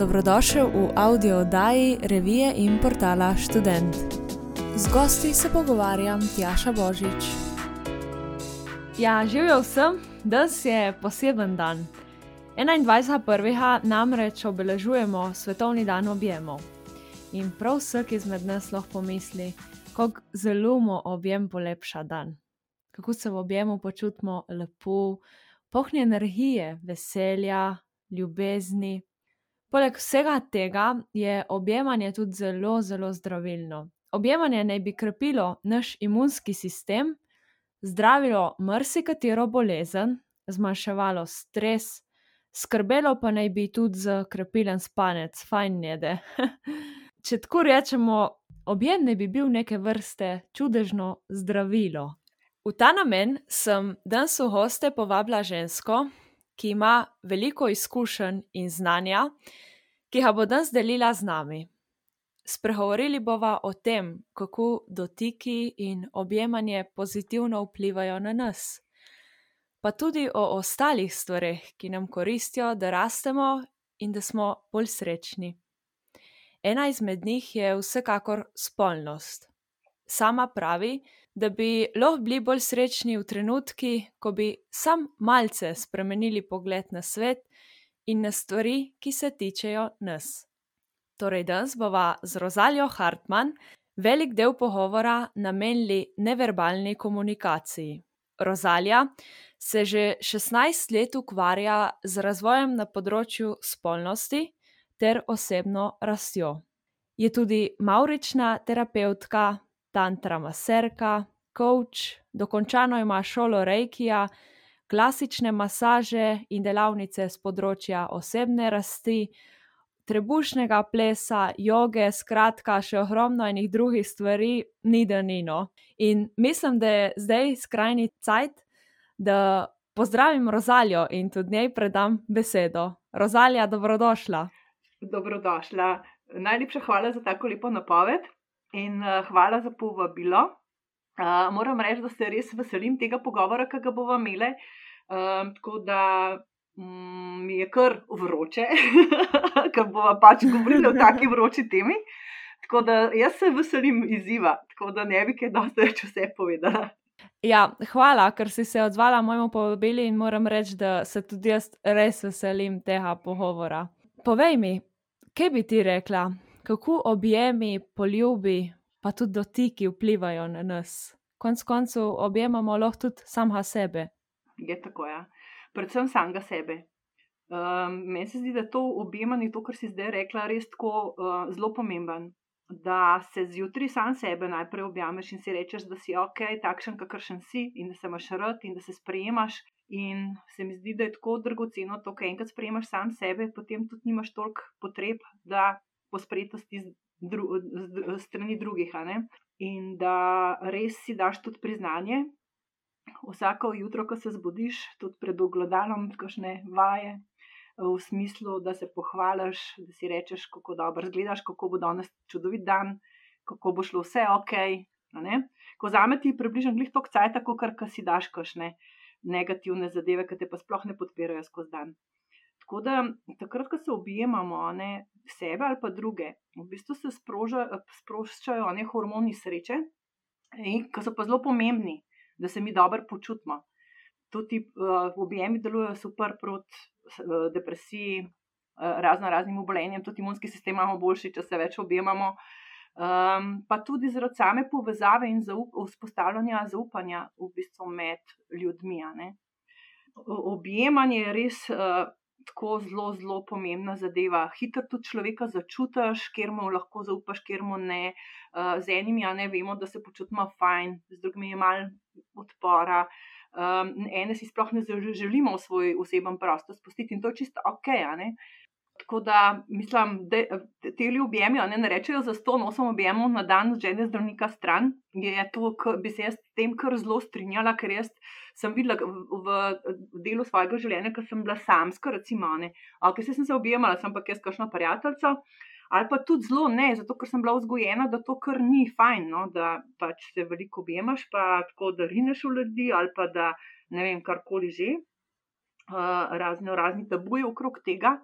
Dobrodošel v audio oddaji revije in portala Student. Z gosti se pogovarjam Tjaša Božič. Ja, živijo vsem, danes je poseben dan. 21.1. namreč obeležujemo Svetovni dan objemov. In prav vsak izmed nas lahko pomisli, kako zelo mu objem polepša dan. Kako se v objemu počutimo lepo, pohni energije, veselja, ljubezni. Poleg vsega tega je objemanje tudi zelo, zelo zdravilno. Objemanje naj bi krepilo naš imunski sistem, zdravilo marsikatero bolezen, zmanjševalo stres, skrbelo pa naj bi tudi za krepilen spanec, fajn njede. Če tako rečemo, objem naj bi bil neke vrste čudežno zdravilo. V ta namen sem danes v goste povabila žensko, ki ima veliko izkušenj in znanja, ki ga bo danes delila z nami. Spregovorili bova o tem, kako dotiki in objemanje pozitivno vplivajo na nas, pa tudi o ostalih stvareh, ki nam koristijo, da rastemo in da smo bolj srečni. Ena izmed njih je vsekakor spolnost. Sama pravi, da bi lahko bili bolj srečni v trenutkih, ko bi sam malce spremenili pogled na svet in na stvari, ki se tičejo nas. Torej, danes bova z Rozalijo Hartman velik del pogovora namenili neverbalni komunikaciji. Rozalija se že 16 let ukvarja z razvojem na področju spolnosti ter osebno rastjo. Je tudi maurična terapeutka, tantra maserka, coach, dokončano ima šolo reikija, klasične masaže in delavnice z področja osebne rasti, trebušnega plesa, joge, skratka, še ogromno enih drugih stvari, ni da nino. In mislim, da je zdaj skrajni cajt, da pozdravim Rozalijo in tudi njej predam besedo. Rozalija, dobrodošla. Dobrodošla. Najlepša hvala za tako lepo napoved in uh, hvala za povabilo. Uh, moram reči, da se res veselim tega pogovora, ki ga bomo imeli. Uh, tako da um, mi je kar vroče, ker bomo pač govorili o taki vroči temi. Tako da jaz se veselim izziva, tako da ne bi kaj dosti več vse povedala. Ja, hvala, ker si se odzvala mojemu povabilu in moram reči, da se tudi jaz res veselim tega pogovora. Povej mi, kaj bi ti rekla, kako objemi, poljubi, pa tudi dotiki vplivajo na nas. Konec koncev objemamo lahko tudi samega sebe. Je tako, ja. Predvsem samega sebe. Um, meni se zdi, da to objemanje, to, kar si zdaj rekla, res tako uh, zelo pomemben. Da se zjutraj sam sebe najprej objameš in si rečeš, da si ok, takšen, kakršen si, in da se imaš rad in da se sprejemaš. In se mi zdi, da je tako dragoceno, to, kar enkrat sprejemaš sam sebe, potem tudi nimaš toliko potreb, da pospretosti z, dru, z, z strani drugih. In da res si daš tudi priznanje. Vsako jutro, ko se zbudiš, tudi pred ogledalom, kakšne vaje, v smislu, da se pohvališ, da si rečeš, kako dobro izgledaš, kako bo danes čudovit dan, kako bo šlo vse ok. Ko zameti približno glih tok cajt, tako kar si daš kakšne negativne zadeve, ki te pa sploh ne podpirajo skozi dan. Tako da takrat, ko se objemamo, ne sebe ali pa druge, v bistvu se sproža, sproščajo ne hormoni sreče, ki so pa zelo pomembni, da se mi dobro počutimo. Tudi uh, objemi delujejo super proti uh, depresiji, uh, razno raznim obolenjem, tudi imunski sistem imamo boljši, če se več objemamo. Um, pa tudi zaradi same povezave in zaup vzpostavljanja zaupanja v bistvu med ljudmi. Objemanje je res uh, tako zelo, zelo pomembna zadeva. Hitro tudi človeka začutiš, ker mu lahko zaupaš, ker mu ne. Uh, z enimi, a ne vemo, da se počutimo fajn, z drugimi je malo odpora. Um, ene si sploh ne želimo v svoj osebni prostor spustiti in to je čisto ok. Tako da mislim, da te ljubljeni ne, ne rečejo za sto nosom objemov na dan z žene zdravnika stran. Je to, kar bi se jaz s tem kar zelo strinjala, ker jaz sem videla v, v delu svojega življenja, ker sem bila samska, recimo, ne. Se sem se objemala, sem pa jaz kakšna prijateljica. Ali pa tudi zelo ne, zato ker sem bila vzgojena, da to kar ni fajn, no, da pač se veliko objemaš, pa tako da rineš v ljudi, ali pa da ne vem, karkoli že, uh, razno razni tabuje okrog tega.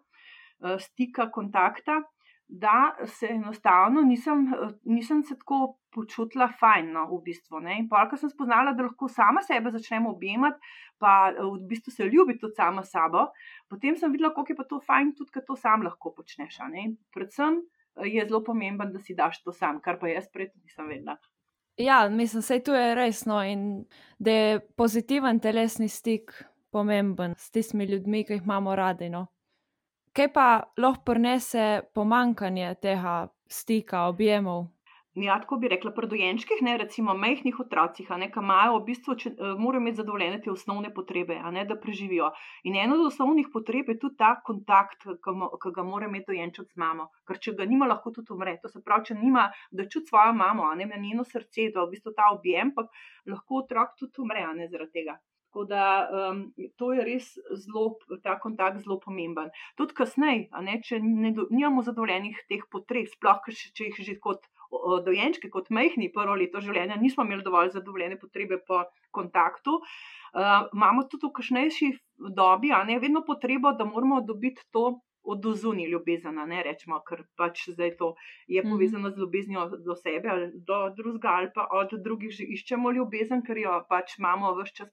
Stika, kontakta, da se enostavno nisem, nisem se tako počutila fajn, no, v bistvu. Ne? In ko sem spoznala, da lahko sama sebe začnem objemati, pa v bistvu se ljubiti tudi sama sabo, potem sem videla, kako je pa to fajn, tudi ker to sam lahko počneš. Predvsem je zelo pomemben, da si daš to sam, kar pa jaz prej nisem vedela. Ja, mislim, da je to resno in da je pozitiven telesni stik pomemben s tistimi ljudmi, ki jih imamo radi. No? Kaj pa lahko prinese pomankanje tega stika, objemov? Ja, tako bi rekla, pri dojenčkih, ne recimo majhnih otrocih, ki imajo v bistvu, če, uh, morajo imeti zadovoljene te osnovne potrebe, ne, da preživijo. In ena od osnovnih potreb je tudi ta kontakt, ki ga mora imeti dojenček z mamo, ker če ga nima, lahko tudi umre. To se pravi, če nima, da čuti svojo mamo, ne na njeno srce, da v bistvu ta objem, pa lahko otrok tudi umre, ne zaradi tega. Tako da um, to je res zelo, ta kontakt zelo pomemben. Tudi kasneje, če ne do, nimamo zadovoljenih teh potreb, sploh če jih že kot dojenčki, kot majhni prvo leto življenja, nismo imeli dovolj zadovoljene potrebe po kontaktu. Uh, imamo tudi v kasnejši dobi, a ne vedno potrebo, da moramo dobiti to od zunaj ljubezen, ne rečemo, ker pač zdaj to je mhm. povezano z ljubeznijo do sebe ali do drugega, ali pa od drugih že iščemo ljubezen, ker jo pač imamo vse čas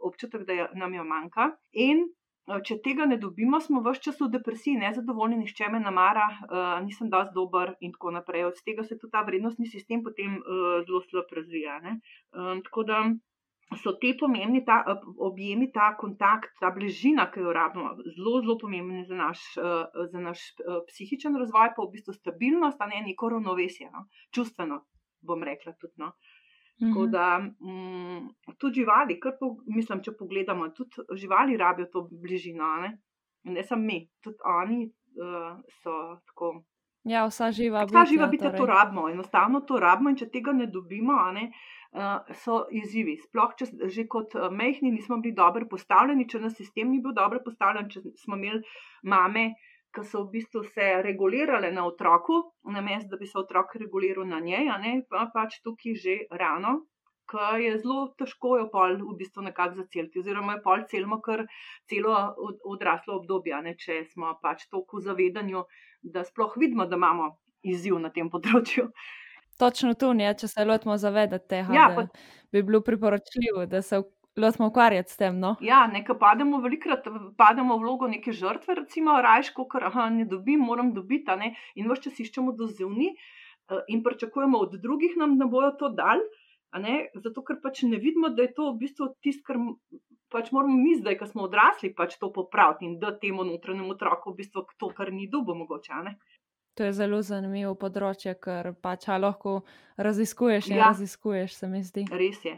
občutek, da nam jo manjka. In Eh, če tega ne dobimo, smo v vse čas v depresiji, nezadovoljni, nišče me namara, uh, nisem dosti dober in tako naprej. Od tega se tudi ta vrednostni sistem potem uh, zelo slabo razvija. Tako da so ti pomembni ta, objemi, ta kontakt, ta bližina, ki jo rabimo, zelo, zelo pomembni za naš, uh, za naš uh, psihičen razvoj, pa v bistvu stabilnost, a ne neko ravnovesje, no? čustveno, bom rekla tudi. No? Tako mhm. da um, tudi živali, po, mislim, če pogledamo, tudi živali rabijo to bližino, ne, ne samo mi, tudi oni uh, so tako. Ja, vsa živa bitja. Vsa živa bitja torej. to rabimo, enostavno to rabimo in če tega ne dobimo, ne, uh, so izzivi. Sploh, če že kot uh, mehni nismo bili dobro postavljeni, če nas sistem ni bil dobro postavljen, če smo imeli mame, uh, ki so v bistvu se regulirale na otroku, namesto da bi se otrok reguliral na njej, ne, pa pač tukaj že rano, ki je zelo težko jo pol v bistvu nekako zaceliti, oziroma je pol celmo kar celo od, odraslo obdobje, ne, če smo pač toliko v zavedanju, da sploh vidimo, da imamo izziv na tem področju. Točno tu, ne, če se lotimo zavedati tega, ja, pa... bi bilo priporočljivo, da se Lotimo ukvarjati s tem. No? Ja, nekaj pademo, velikrat pademo v vlogo neke žrtve, recimo, rajško, ker aha, ne dobim, moram dobiti. Ne? In vse čas iščemo dozivni eh, in pričakujemo od drugih, nam ne bojo to dal. Zato, ker pač ne vidimo, da je to v bistvu tisto, kar pač moramo mi zdaj, ko smo odrasli, pač to popraviti in da temu notranjemu otroku v bistvu to, kar ni dubo mogoče. Ne? To je zelo zanimivo področje, ker pač lahko raziskuješ in ja, raziskuješ, se mi zdi. Res je.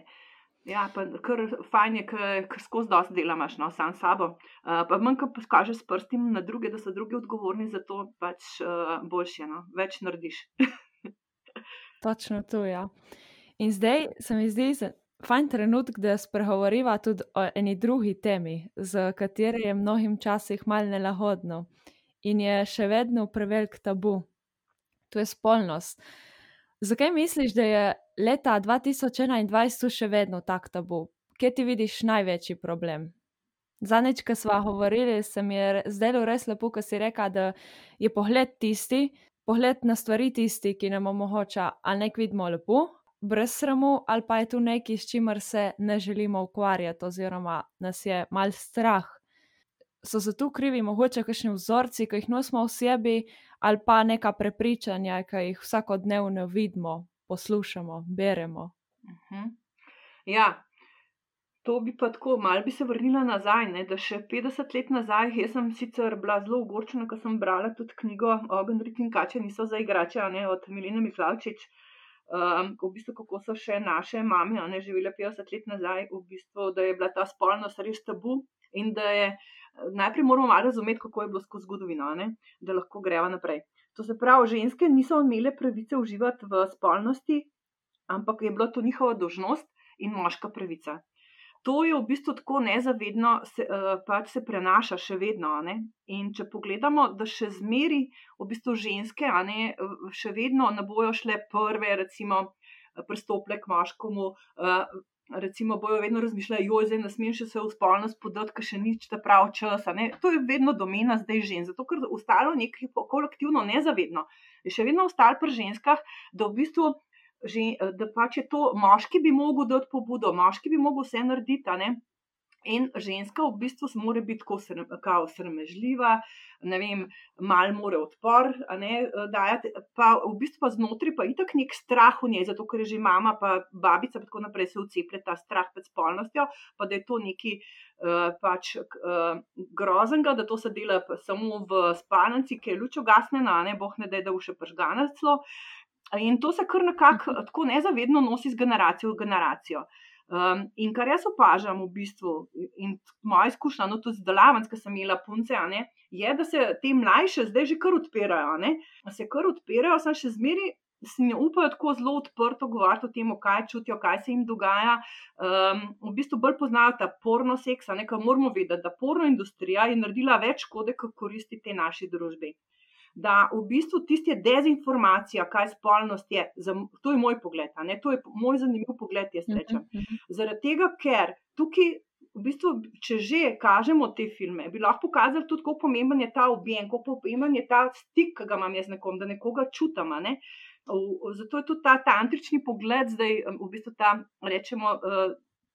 Ja, pa kar fajn je, ker skozi dosti dela imaš no, sam sabo. Uh, pa manj, ko pokažeš s prstim na druge, da so drugi odgovorni za to, pač uh, boljše, no, več narediš. Točno to, ja. In zdaj se mi zdi fajn trenutek, da spregovoriva tudi o eni drugi temi, z katero je mnogim časih mal nelahodno in je še vedno prevelik tabu. To je spolnost. Zakaj misliš, da je leta 2021 še vedno tak tabu? Kje ti vidiš največji problem? Zadnjič, ko smo govorili, se mi je zdelo res lepo, ko si rekel, da je pogled tisti, pogled na stvari tisti, ki nam omogoča, ali nek vidimo lepo, brez sramu, ali pa je tu nekaj, s čimer se ne želimo ukvarjati, oziroma nas je mal strah. So za to krivi mogoče kakšni vzorci, ki jih nosimo v sebi, ali pa neka prepričanja, ki jih vsakodnevno vidimo, poslušamo, beremo. Uh mhm. -huh. Ja, to bi pa tako, malo bi se vrnila nazaj. Ne, da še 50 let nazaj, jaz sem sicer bila zelo ogorčena, ko sem brala tudi knjigo Ogen, Rit in Kače, niso za igrače, ne, od Milina Mihlavčič. Um, v bistvu, kako so še naše mame ne, živele 50 let nazaj, v bistvu, da je bila ta spolnost res tabu in da je najprej moramo malo razumeti, kako je bilo skozi zgodovino, ne, da lahko greva naprej. To se pravi, ženske niso imele pravice uživati v spolnosti, ampak je bila to njihova dožnost in moška pravica. To je v bistvu tako nezavedno, se, uh, pač se prenaša še vedno. Ne? In če pogledamo, da še zmeri v bistvu ženske, ne, še vedno ne bojo šle prve, recimo, prstople k moškemu, uh, recimo, bojo vedno razmišljali, joj, zdaj ne smem še se v spolnost podati, ker še nič ta prav časa. Ne? To je vedno domena zdaj žen, zato ker ostalo nekaj kolektivno nezavedno. Je še vedno ostalo pri ženskah, da v bistvu. Da pač je to moški, bi mogel dati pobudo, moški bi mogel vse narediti, In ženska v bistvu mora biti tako sramežljiva, ne vem, mal mora odpor, ne, dajati, pa v bistvu pa znotraj pa itak nek strah v njej, zato ker je že mama, pa babica, pa tako naprej se vceplja ta strah pred spolnostjo, pa da je to neki uh, pač uh, groznega, da to se dela samo v spalnici, ki je luč ugasnjena, ne boh ne da je da v še pržgana celo. In to se kar nekako mhm. tako nezavedno nosi z generacijo v generacijo. Um, in kar jaz opažam, v bistvu, in moja izkušnja, no, tudi z delavnic, ki sem imela punce, ne, je, da se te mlajše zdaj že kar odpirajo. Ne, se kar odpirajo, sem še zmeri. Si ne upajo tako zelo odprto govoriti o tem, kaj čutijo, kaj se jim dogaja. Um, v bistvu bolj poznajo ta porno seks, nekaj moramo vedeti, da porno industrija je naredila več škode, kot koristi te naši družbi da v bistvu tiste dezinformacije, kaj spolnost je, za, to je moj pogled, to je moj zanimiv pogled, jaz mhm, rečem. Mhm. Zaradi tega, ker tukaj, v bistvu, če že kažemo te filme, bi lahko pokazali tudi, kako pomemben je ta objem, kako pomemben je ta stik, ki ga imam jaz z nekom, da nekoga čutim. Ne? Zato je tudi ta tantrični pogled, zdaj v bistvu ta, rečemo. Uh,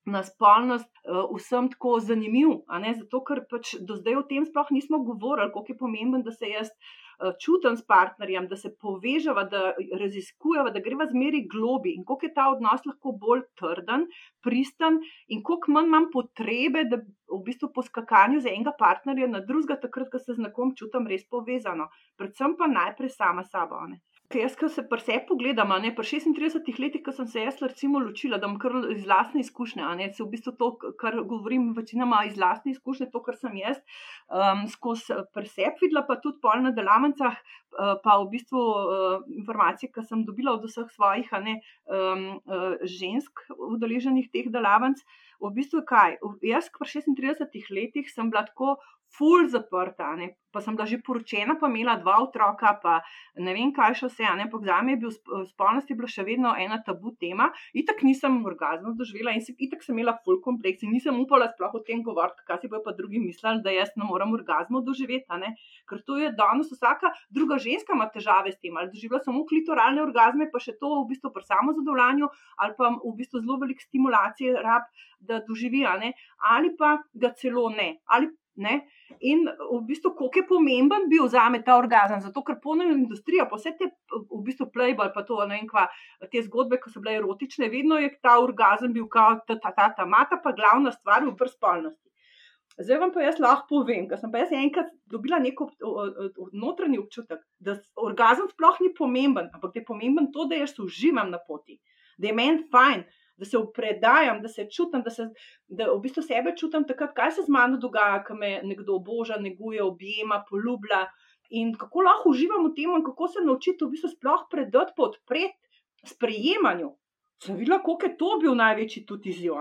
Na spolnost uh, vsem tako zanimiv, zato ker pač do zdaj o tem sploh nismo govorili, kako je pomembno, da se jaz Eh, čutim s partnerjem, da se povežava, da raziskujeva, da greva zmeri globi in koliko je ta odnos lahko bolj trden, pristen in koliko manj imam potrebe, da v bistvu po skakanju z enega partnerja na drugega, takrat, ko se z nekom čutim res povezano. Predvsem pa najprej sama sabo. Ne. Ker jaz, ko se pri sebi pogledam, ne, pri 36 letih, ko sem se jaz recimo ločila, da imam kar iz lastne izkušnje, ne, se v bistvu to, kar govorim, večinoma iz lastne izkušnje, to, kar sem jaz um, skozi pri sebi videla, pa tudi pol na delavnicah, uh, pa v bistvu uh, informacije, ki sem dobila od vseh svojih ne, um, uh, žensk udeleženih teh delavnic. V bistvu kaj? Jaz, pri 36 letih, sem bila tako ful zaprta, ne? pa sem bila že poročena, pa imela dva otroka, pa ne vem, kaj še vse. Ampak za me je bil spolnost je bila še vedno ena tabu tema. Itak nisem orgazma doživela in itak sem imela ful kompleks in nisem upala sploh o tem govoriti, kaj si bojo pa drugi mislili, da jaz ne morem orgazma doživeti. Ker to je danes vsaka druga ženska ima težave s tem, ali doživela samo klitoralne orgazme, pa še to v bistvu pri samozadovoljanju, ali pa v bistvu zelo velik stimulacije rab, da doživi, ali pa ga celo ne. Ali Ne? In v bistvu, koliko je pomemben bil za me ta orgazem, zato ker polno industrija, pa vse te, v bistvu, playboy, pa to, ne vem, kva, te zgodbe, ki so bile erotične, vedno je ta orgazem bil kot ta, ta, ta, ta, mata, pa glavna stvar v brspolnosti. Zdaj vam pa jaz lahko povem, ker sem pa jaz enkrat dobila neko notranji občutek, da orgazem sploh ni pomemben, ampak je pomemben to, da jaz uživam na poti, da je meni fajn, da se upredajam, da se čutim, da, se, da v bistvu sebe čutim takrat, kaj se z mano dogaja, ko me nekdo oboža, neguje, objema, poljublja. In kako lahko uživam v tem, in kako se naučiti v bistvu sploh predati, podpreti sprejemanju. Sem videla, koliko je to bil največji tudi izziv.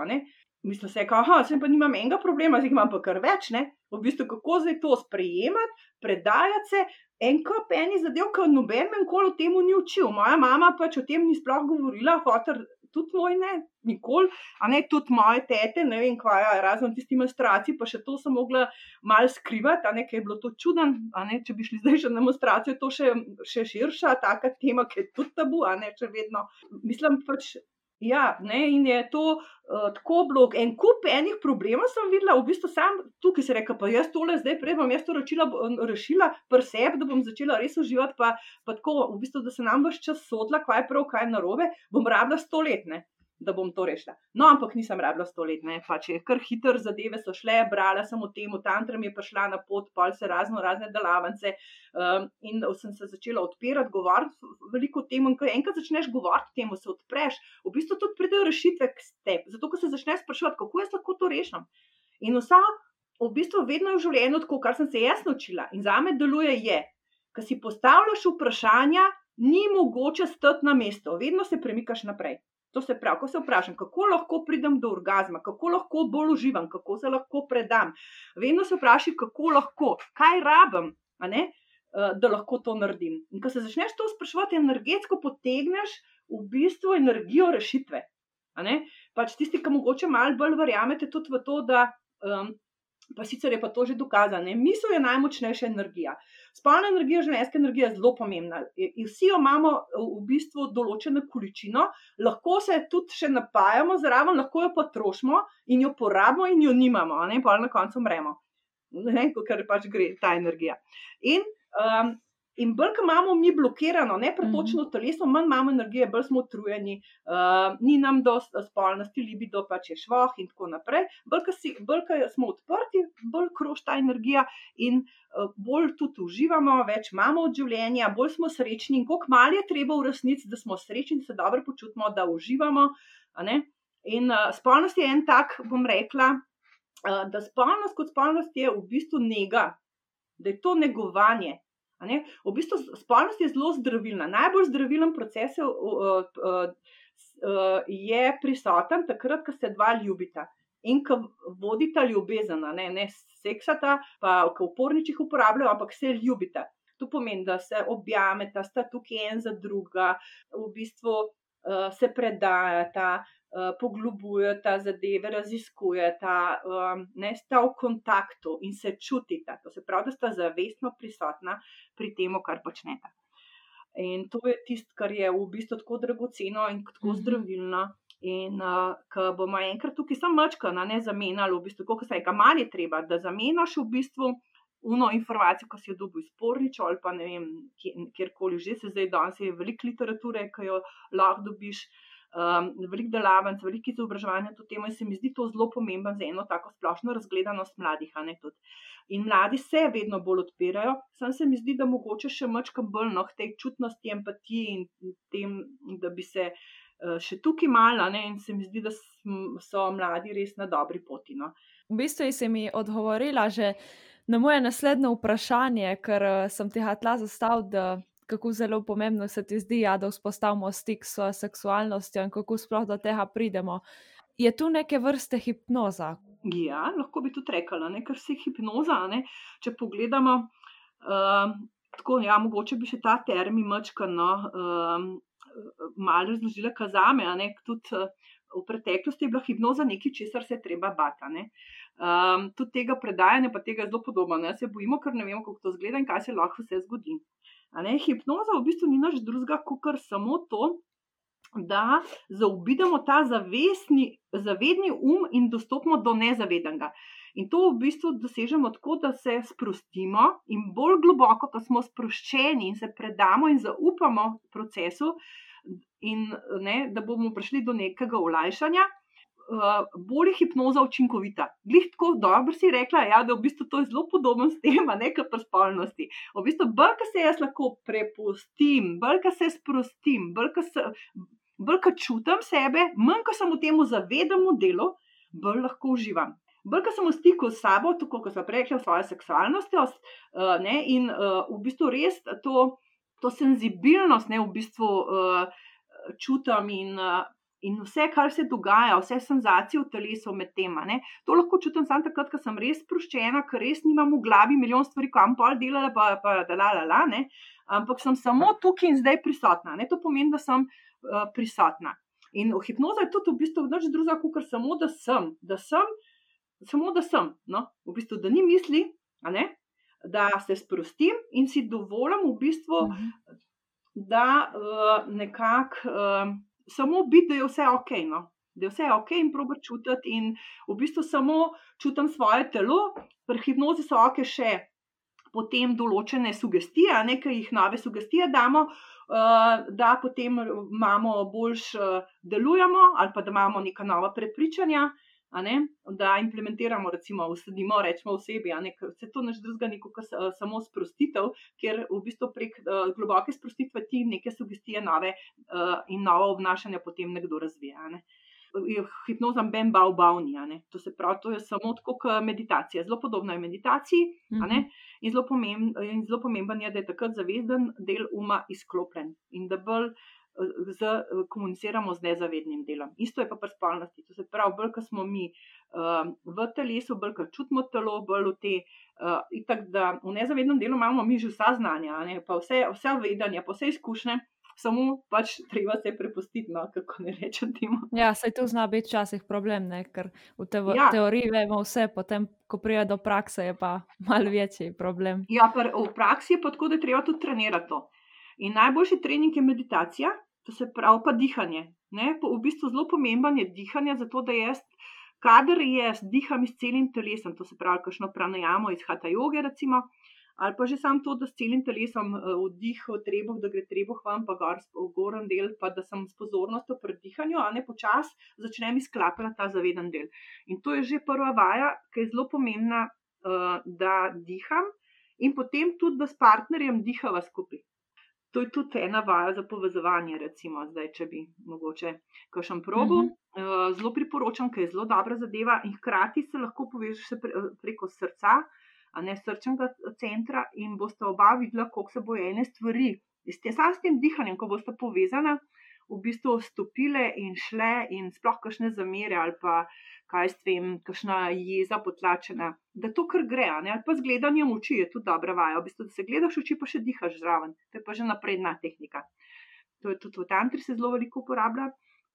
Mislim, se, da sem pa nimam enega problema, zdaj imam pa kar več. Ne? V bistvu, kako zdaj to sprejemati, predajati se. En kup eni zadev, ki noben me nikoli o tem ni učil. Moja mama pač o tem ni sploh govorila, hotel tudi moj ne, nikoli, a ne tudi moje tete, ne vem, kaj je, razen tisti demonstraciji, pa še to sem mogla mal skrivati, a ne, ker je bilo to čuden, a ne, če bi šli zdaj še na demonstracijo, to še, še širša, taka tema, ki je tudi tabu, a ne, če vedno, mislim pač. Ja, ne, in je to uh, tako blog. En kup enih problemov sem videla, v bistvu sam tukaj se reka, pa jaz tole zdaj prej bom jaz to ročila, rešila pri sebi, da bom začela res uživati, pa, pa tako, v bistvu, da se nam vse čas sodla, kaj je prav, kaj je narobe, bom rabila stoletne da bom to rešila. No, ampak nisem rabila sto let, ne, pač je kar hiter, zadeve so šle, brala sem o tem, tantram je prišla na pot, pol se razno razne delavnice um, in sem se začela odpirati, govoriti veliko o tem. In ko enkrat začneš govoriti o tem, se odpreš, v bistvu tudi pridejo rešitve k tebi, zato ko se začneš sprašovati, kako jaz lahko to rešim. In vsa, v bistvu, vedno je v življenju tako, kar sem se jaz naučila in za me deluje, je, ko si postavljaš vprašanja. Ni mogoče stati na mestu, vedno se premikaš naprej. To se pravi, ko se vprašam, kako lahko pridem do orgasma, kako lahko bolj uživam, kako se lahko predam. Vedno se vprašaj, kako lahko, kaj rabim, ne, eh, da lahko to naredim. In ko se začneš to sprašovati, energetsko potegneš v bistvu energijo rešitve. pač tisti, ki mogoče malo bolj verjamete tudi v to, da. Um, Pa sicer je pa to že dokazano. Misel je najmočnejša energija. Spolna energija, ženska energija je zelo pomembna. Vsi jo imamo v bistvu določeno količino, lahko se tudi še napajamo zraven, lahko jo potrošimo in jo porabimo, in jo nimamo, in pa na koncu umremo. Ker pač gre ta energija. In um, In bolj, ko imamo mi blokirano, ne pretočno mhm. teleso, manj imamo energije, bolj smo utrujeni, uh, ni nam dost spolnosti, libido pač je švoh in tako naprej. Bolj, ko, si, bolj, ko smo odprti, bolj krož ta energija in uh, bolj tudi uživamo, več imamo od življenja, bolj smo srečni in koliko mal je treba v resnici, da smo srečni, se dobro počutimo, da uživamo. In uh, spolnost je en tak, bom rekla, uh, da spolnost kot spolnost je v bistvu njega, da je to negovanje. V bistvu spolnost je zelo zdravilna. Najbolj zdravilen proces je, je prisoten takrat, ko se dva ljubita in ko vodita ljubezen, ne, ne seksata, pa ko uporničih uporabljajo, ampak se ljubita. To pomeni, da se objameta, sta tukaj en za druga, v bistvu uh, se predajata, Eh, poglobuje ta zadeve, raziskuje ta, um, ne sta v kontaktu in se čutita. To se pravi, da sta zavestno prisotna pri tem, kar počnete. In to je tisto, kar je v bistvu tako dragoceno in tako mhm. zdravilno. In uh, ko bomo enkrat tukaj samo mačka, ne zamenjali, v bistvu, koliko se je, kam je treba, da zamenjaš v bistvu. Uno informacijo, ko si jo dobil iz porniča ali pa ne vem, kjerkoli že se zdaj, danes je veliko literature, ki jo lahko dobiš, uh, um, veliko delavnic, veliko izobraževanja to temo in se mi zdi to zelo pomembno za eno tako splošno razgledanost mladih. In mladi se vedno bolj odpirajo, sam se mi zdi, da mogoče še mačkam bolj no, tej čutnosti, empatiji in tem, da bi se uh, še tukaj malo, ne, in se mi zdi, da so mladi res na dobri poti. No. V bistvu si mi odgovorila že na moje naslednje vprašanje, ker uh, sem ti htela zastaviti kako zelo pomembno se ti zdi, ja, da vzpostavimo stik s svojo seksualnostjo in kako sploh do tega pridemo. Je tu neke vrste hipnoza? Ja, lahko bi tudi rekla, ker se hipnoza, ne? če pogledamo. Uh, tako, ja, mogoče bi še ta termin mačkano uh, malo razložila, kaj za me. Tudi uh, v preteklosti je bila hipnoza nekaj, česar se treba bati. Um, tudi tega predajanja, pa tega je zelo podobno. Ne? Se bojimo, ker ne vemo, kako to zgleda in kaj se lahko vse zgodi. Hipnoza v bistvu ni nič drugega, kot samo to, da zaobidemo ta zavestni, zavedni um in dostopimo do nezavedanega. In to v bistvu dosežemo tako, da se sprostimo in bolj globoko, ko smo sproščeni in se predamo in zaupamo procesu, in ne, da bomo prišli do nekega olajšanja, uh, bolj hipnoza učinkovita. Glej, tako dobro si rekla, ja, da v bistvu to je zelo podobno s tem, ne kot pri spolnosti. V bistvu, bolj ka se jaz lahko prepustim, bolj ka se sprostim, bolj ka, se, bolj ka čutim sebe, manj ka sem v tem zavedam v delu, bolj lahko uživam. Bolj ka sem v stiku s sabo, tako kot sem rekla, svojo seksualnostjo uh, ne, in uh, v bistvu res to, to senzibilnost ne v bistvu. Uh, Čutim in uh, in vse, kar se dogaja, vse senzacije v telesu med tema. Ne? To lahko čutim samo takrat, ko sem res sproščena, ker res nimam v glavi milijon stvari, kam pol delala, pa, pa da la la la. Ne? Ampak sem samo tukaj in zdaj prisotna. Ne? To pomeni, da sem uh, prisotna. In v hipnozi je tudi v bistvu nič drugega, kot samo da sem, da sem, samo da sem, no? v bistvu, da ni misli, da se sprostim in si dovolim, v bistvu, mhm. da uh, nekako. Uh, samo biti, da je vse ok. No? Da je vse ok in probi čutiti, in v bistvu samo čutim svoje telo, pri hipnozi so ok še potem določene sugestije, nekaj jih nove sugestije damo. Uh, da potem imamo boljš, uh, delujemo, ali pa da imamo neka nova prepričanja, da implementiramo, recimo, usedimo, rečemo osebi, da se to neč drugega, kot samo sprostitev, ker v bistvu prek uh, globoke sprostitve ti neke sugestije nove uh, in novo obnašanje potem nekdo razvija. Ne? Hipnoza, ben, bau, bauni. To se pravi, to je samo tako kot meditacija. Zelo podobno je meditaciji. Mm -hmm. in, zelo pomemben, in zelo pomemben je, da je takrat zavezden del uma izklopljen in da bolj z, komuniciramo z nezavednim delom. Isto je pa pri spolnosti. To se pravi, bolj ko smo mi uh, v telesu, bolj ko čutimo telo, bolj v te. Uh, tak, v nezavednem delu imamo mi že vsa znanja, pa vse, vse vedanje, pa vse izkušnje, samo pač treba se prepustiti, no, kako ne rečem temu. Ja, saj to zna biti včasih problem, ne? ker v tevo, ja. teoriji vemo vse, potem, ko pride do prakse, je pa mal večji problem. Ja, pa v praksi je pa tako, da treba tudi trenirati to. In najboljši trening je meditacija, to se pravi pa dihanje. Ne? V bistvu zelo pomemben je dihanje, zato da jaz, kader jaz diham s celim telesom, to se pravi, kakšno pranajamo iz hata joge, recimo ali pa že sam to, da s celim telesom uh, vdih v trebuh, da gre trebuh vam, pa gor v goren del, pa da sem s pozornostjo pri dihanju, a ne počas začnem izklapljati ta zaveden del. In to je že prva vaja, ki je zelo pomembna, uh, da diham in potem tudi, da s partnerjem dihava skupaj. To je tudi ena vaja za povezovanje, recimo, zdaj, če bi mogoče kakšen probo. Mm -hmm. uh, zelo priporočam, ker je zelo dobra zadeva in hkrati se lahko povežeš pre, preko srca, a ne srčnega centra, in boste oba videla, kako se bojo ene stvari. S tem samim dihanjem, ko boste povezana, v bistvu stopile in šle, in sploh kakšne zamere ali pa kaj s tem, kakšna jeza potlačena, da to kar gre, ne? ali pa z gledanjem oči je tudi dobra vaja. V bistvu, da se gledaš oči, pa še dihaš zraven, to je pa že napredna tehnika. To je tudi v tantri se zelo veliko uporablja.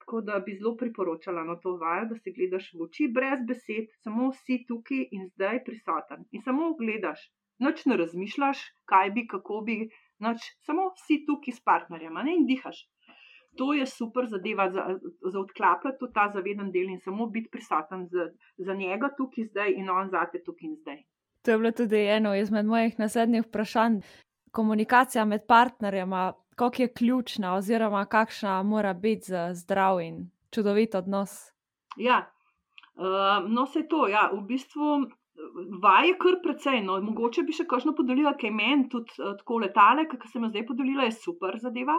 Tako da bi zelo priporočala na to vajo, da se gledaš v oči, brez besed, samo si tukaj in zdaj prisoten. In samo gledaš, noč ne razmišljaš, kaj bi, kako bi, noč samo si tukaj s partnerjem in dihaš. To je super zadeva za, za odklapljati ta zaveden del in samo biti prisoten za, za njega tukaj zdaj in on zate tukaj in zdaj. To je bilo tudi eno izmed mojih naslednjih vprašanj. Komunikacija med partnerjema, kako je ključna, oziroma kakšna mora biti za zdrav in čudovit odnos. Ja, uh, no, se to, ja, v bistvu vaj je kar precej. No, mogoče bi še kakšno podelila, kaj meni, tudi uh, tako letale, ki sem jo zdaj podelila, je super zadeva.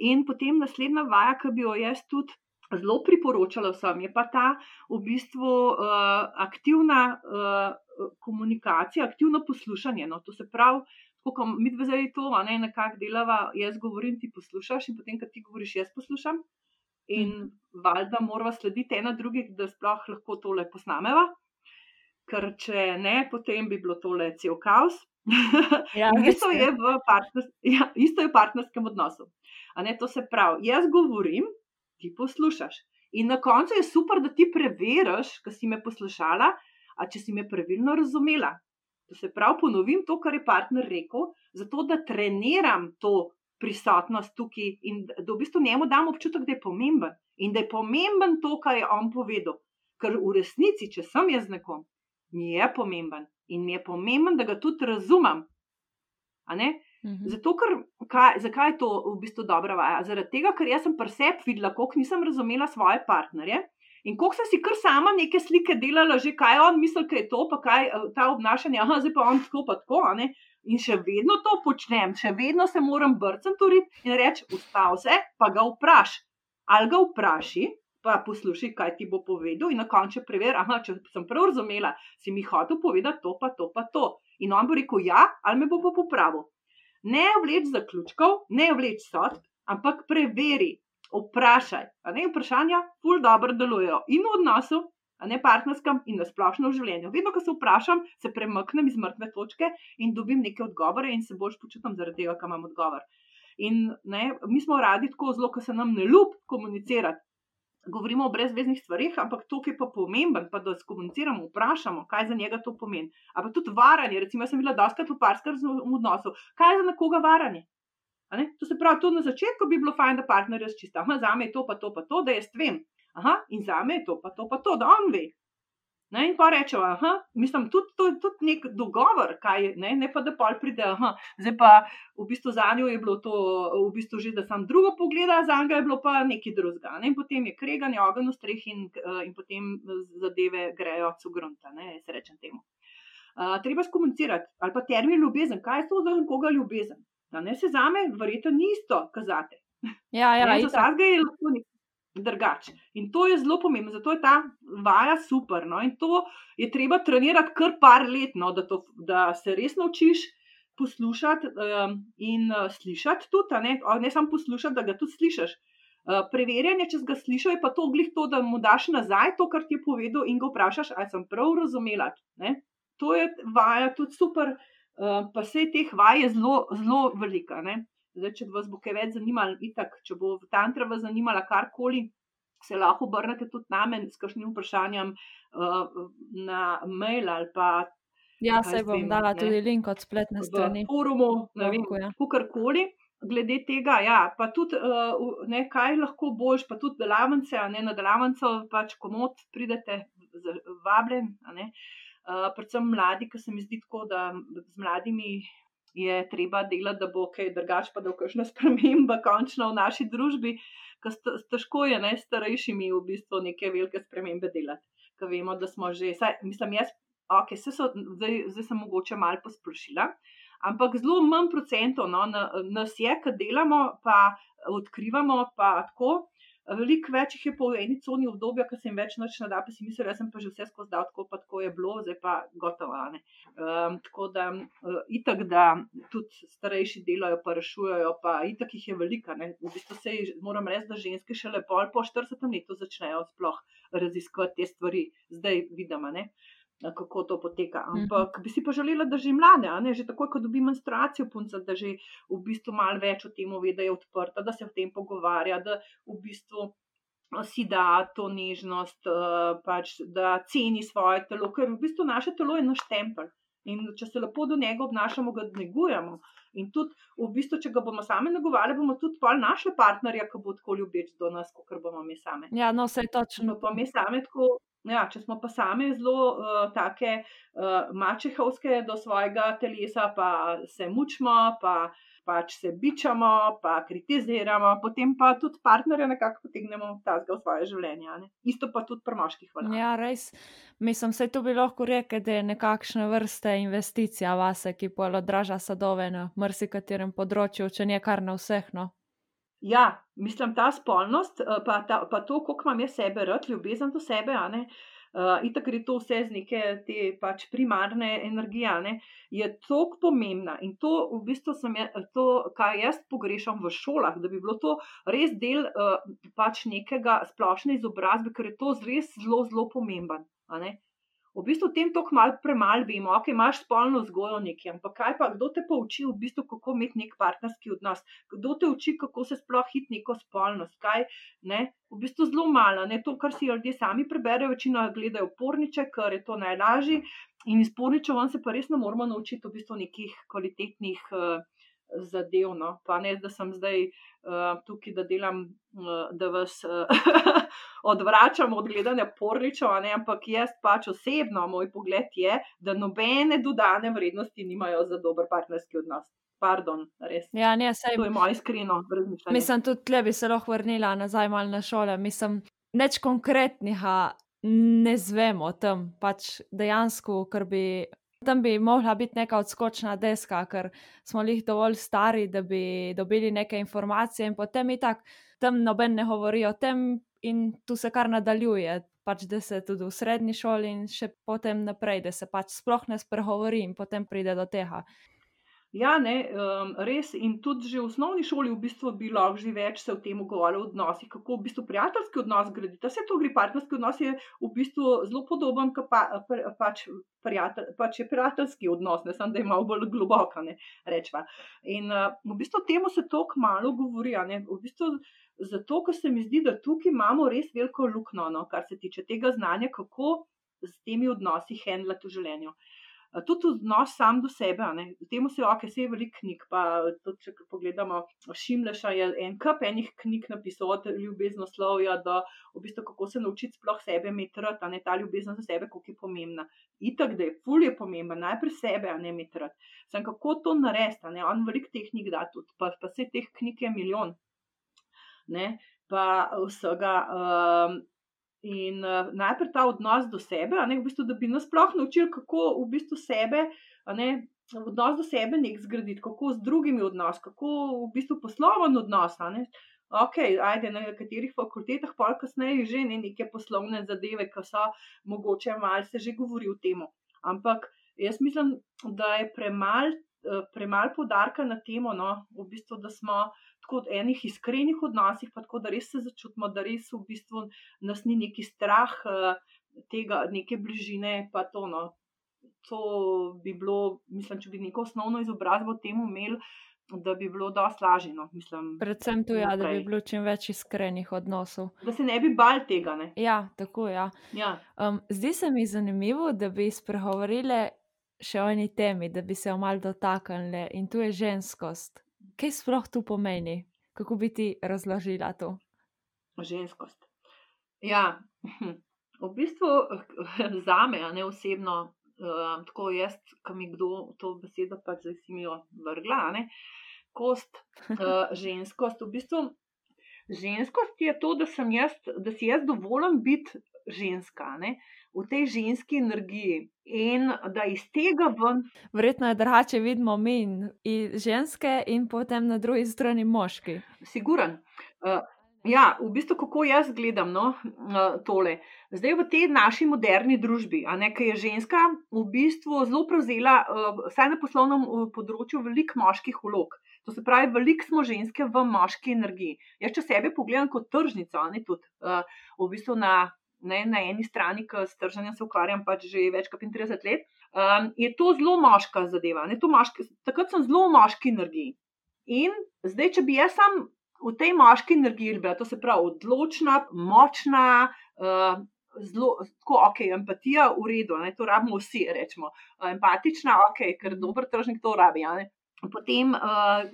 In potem naslednja vaja, ki bi jo jaz tudi. Zelo priporočala vsem je pa ta v bistvu uh, aktivna uh, komunikacija, aktivno poslušanje. No, to se pravi, ko mi dve zdaj to, a ne nekako delava, jaz govorim, ti poslušaš, in potem, ko ti govoriš, jaz poslušam. In mm. valjda moramo slediti ena drugi, da sploh lahko tole posnameva. Ker če ne, potem bi bilo tole cel kaos. Ja, isto, je ja, isto je v partnerskem odnosu. Ne, to se pravi, jaz govorim, ti poslušaš. In na koncu je super, da ti preveriš, kaj si me poslušala, a če si me pravilno razumela. To se pravi, ponovim to, kar je partner rekel, zato da treniram to prisotnost tukaj in da v bistvu njemu dam občutek, da je pomemben in da je pomemben to, kar je on povedal. Ker v resnici, če sem jaz nekom, mi je pomemben in je pomemben, da ga tudi razumem. Mhm. Zato, ker, kaj, zakaj je to v bistvu dobra vaja? Zaradi tega, ker jaz sem presep videla, koliko nisem razumela svoje partnerje. In ko sem si kar sama neke slike delala, že kaj on misli, da je to, pa kaj eh, ta obnašanje, ah, zdaj pa on tako, pa tako. In še vedno to počnem, še vedno se moram brcati in reči: Ustav se, pa ga vprašaj. Ali ga vprašaj, pa poslušaj, kaj ti bo povedal, in na koncu preveri, ah, če sem prav razumela, si mi hotel povedati to, pa to, pa to. In on bo rekel: Ja, ali me bo popravil. Ne vleč zaključkov, ne vleč sodb, ampak preveri, vprašaj. Ne, vprašanja ful dobro delujejo in v odnosu, a ne partnerskem in na splošno v življenju. Vedno, ko se vprašam, se premaknem iz mrtve točke in dobim neke odgovore in se bolj počutim zaradi tega, kam imam odgovor. In ne, mi smo radi tako zelo, ko se nam ne ljub komunicirati. Govorimo o brezveznih stvarih, ampak to, ki je pa pomemben, pa da skomuniciramo, vprašamo, kaj za njega to pomeni. Ampak tudi varanje, recimo, sem bila doskrat v parskem odnosu, kaj je za nekoga varanje? To se pravi, tudi na začetku bi bilo fajn, da partner razčista. Za me je to, pa to, pa to, da jaz vem. Aha, in za me je to, pa to, pa to, da on ve. Ne, in pa rečemo, aha, mislim, tudi to je tudi nek dogovor, kaj, ne, ne pa da pol pride, aha, zdaj pa v bistvu za njo je bilo to, v bistvu že, da sam drugo pogleda, za njega je bilo pa nekaj drugega. Ne, in potem je kreganje, ogen v streh in, uh, in potem zadeve grejo cugrunta, ne, jaz rečem temu. Uh, treba skomunicirati, ali pa termin ljubezen, kaj je to za koga ljubezen. Ne, se za me, verjetno, ni isto kazati. Ja, ja, za vsakega je lahko drugače. In to je zelo pomembno, zato je ta vaja super. No? In to je treba trenirati kar par let, no? da, to, da se res naučiš poslušati um, in uh, slišati tudi, ne? ne samo poslušati, da ga tudi slišiš. Uh, preverjanje, če ga slišiš, je pa to glih to, da mu daš nazaj to, kar ti je povedal, in ga vprašaš, ali sem prav razumela. Ne? To je vaja tudi super. Uh, pa vse teh vaj je zelo, zelo velika. Ne? Zdaj, če vas bo kaj več zanimalo, itak, če bo tantra vas zanimala karkoli, se lahko obrnete tudi name s kakšnim vprašanjem uh, na mail ali pa. Ja, se bom dala ne, tudi link od spletne strani. Na forumu, ne vem, ja. kakorkoli. Glede tega, ja, pa tudi, uh, ne, kaj lahko boš, pa tudi delavnice, ne na delavnico, pač komod pridete, vabljen. Uh, predvsem mladi, ki se mi zdi tako, da z mladimi je treba delati, da bo kaj drugače, pa da bo kakšna sprememba končno v naši družbi, ker težko je ne starejšimi v bistvu neke velike spremembe delati. Ker vemo, da smo že, saj, mislim, jaz, ok, se so, zdaj, zdaj sem mogoče malo posplošila, ampak zelo manj procentov no, nas je, ki delamo, pa odkrivamo, pa tako. Veliko več jih je po eni coni obdobja, ki se jim več noč nada, pa si mislim, da sem pa že vse skozi dal, tako pa tako je bilo, zdaj pa gotovo. Um, tako da, uh, itak, da tudi starejši delajo, pa rešujejo, pa itak jih je velika. Ne? V bistvu se moram reči, da ženske še lepo po 40 letu začnejo sploh raziskovati te stvari, zdaj vidimo kako to poteka. Mhm. Ampak bi si pa želela, da že mlade, ne, že takoj, ko dobi menstruacijo, punca, da že v bistvu malo več o tem ve, da je odprta, da se o tem pogovarja, da v bistvu si da to nežnost, pač, da ceni svoje telo, ker v bistvu naše telo je naš tempelj. In če se lepo do njega obnašamo, ga negujemo. In tudi, v bistvu, če ga bomo sami negovali, bomo tudi pol našli partnerja, ki bo tako ljubeč do nas, kot bomo mi sami. Ja, no, vse točno. No, pa mi sami tako Ja, če smo pa sami zelo uh, take uh, mačehovske do svojega telesa, pa se mučimo, pa pač se bičamo, pa kritiziramo, potem pa tudi partnerje nekako potegnemo v svoje življenje. Ne? Isto pa tudi pri moških. Hvala. Ja, res. Mislim, da je to bi lahko rekel, da je nekakšna vrsta investicija vase, ki pa odraža sadove na marsikaterem področju, če ne kar na vseh. No? Ja, mislim, ta spolnost, eh, pa, ta, pa to, koliko imam jaz sebe, rad, ljubezen do sebe, a ne. Uh, in tako je to vse z neke te pač primarne energije, ne, je tako pomembna. In to, v bistvu, je, to, kar jaz pogrešam v šolah, da bi bilo to res del uh, pač nekega splošne izobrazbe, ker je to res zelo, zelo pomemben v bistvu o tem toliko mal premalo vemo, ok, imaš spolno vzgojo nekje, ampak kaj pa, kdo te pa uči v bistvu, kako imeti nek partnerski odnos, kdo te uči, kako se sploh hit neko spolnost, kaj, ne, v bistvu zelo malo, ne, to, kar si ljudje sami preberejo, večino gledajo porniče, ker je to najlažje. In iz porničev vam se pa res ne moramo naučiti v bistvu nekih kvalitetnih uh, zadev, no, pa ne, da sem zdaj uh, tukaj, da delam, uh, da vas. Uh, odvračam od gledanja porničev, ampak jaz pač osebno, moj pogled je, da nobene dodane vrednosti nimajo za dober partnerski odnos. Pardon, ja, ne, sej, to je moje iskreno razmišljanje. Mislim, tudi tle bi se lahko vrnila nazaj malo na šole. Mislim, neč konkretnih ne zvemo tam, pač dejansko, ker bi. Tam bi mogla biti neka odskočna deska, ker smo jih dovolj stari, da bi dobili neke informacije, in potem je tako, tam noben ne govori o tem, in tu se kar nadaljuje, pač, da se tudi v srednji šoli in še potem naprej, da se pač sploh ne spregovori in potem pride do tega. Ja, ne, um, res. In tudi že v osnovni šoli v bistvu bi lahko že več se o tem govorilo, o odnosih, kako v bistvu prijateljski odnos graditi. Vse to gre, partnerski odnos je v bistvu zelo podoben, kot pa, pa, pač, prijatelj, pač je prijateljski odnos, ne samo da je malo bolj globoko, ne rečva. In uh, v bistvu temu se tako malo govori. V bistvu, Zato, ker se mi zdi, da tukaj imamo res veliko luknjo, no, kar se tiče tega znanja, kako s temi odnosi handlati v življenju. Tudi odnos sam do sebe, v tem se ok, vse je veliko knjig. Pa tudi, če pogledamo, Šimleša je en kup enih knjig napisal, od ljubeznoslovja do v bistvu, kako se naučiti sploh sebe metrati, a ne ta ljubezen za sebe, koliko je pomembna. Itak, da je ful je pomembna, najprej sebe, a ne metrati. Sem kako to narediti, on veliko teh knjig da tudi, pa, pa vse teh knjig je milijon ne, pa vsega. Um, in uh, najprej ta odnos do sebe, ne, v bistvu, da bi nas sploh naučili, kako v bistvu sebe, ne, odnos do sebe nek zgraditi, kako z drugimi odnos, kako v bistvu posloven odnos. Ne. Ok, ajde na nekaterih fakultetah, pa kasneje že ne neke poslovne zadeve, ki so mogoče malce že govori o tem. Ampak jaz mislim, da je premalo premal podarka na temo, no, v bistvu, da smo tako enih iskrenih odnosih, pa tako, da res se začutimo, da res v bistvu nas ni neki strah uh, tega, neke bližine, pa to. No. To bi bilo, mislim, če bi neko osnovno izobrazbo temu imeli, da bi bilo dosti lažje. No, Predvsem tu, ja, da bi bilo čim več iskrenih odnosov. Da se ne bi bal tega. Ne? Ja, tako. Ja. Ja. Um, zdi se mi zanimivo, da bi spregovorili še o eni temi, da bi se jo mal dotaknili in tu je ženskost. Kaj sploh tu pomeni? Kako bi ti razložila to? Ženskost. Ja, v bistvu za me, ne osebno, uh, tako jaz, ki mi kdo to besedo pač zdaj si mi jo vrgla, ne, kost, uh, ženskost. V bistvu ženskost je to, da, jaz, da si jaz dovolim biti ženska. Ne. V tej ženski energiji in da iz tega ven. Verjetno je drugače vidimo mi in ženske, in potem na drugi strani moški. Siguren. Uh, Ja, v bistvu, kako jaz gledam no, tole. Zdaj, v tej naši moderni družbi, ki je ženska v bistvu zelo prevzela, vsaj na poslovnem področju, veliko moških vlog. To se pravi, veliko smo ženske v moški energiji. Jaz, če sebe pogledam kot tržnico, ne tudi v bistvu na, ne, na eni strani, ki s trženjem se ukvarjam pač že več kot 35 let, je to zelo moška zadeva. Moški, takrat sem zelo v moški energiji. In zdaj, če bi jaz sam v tej moški energiji bila, to se pravi, odločna, močna, uh, zelo, tako, ok, empatija, v redu, ne, to rabimo vsi, rečemo. Uh, empatična, ok, ker dober tržnik to rabi. Potem, uh,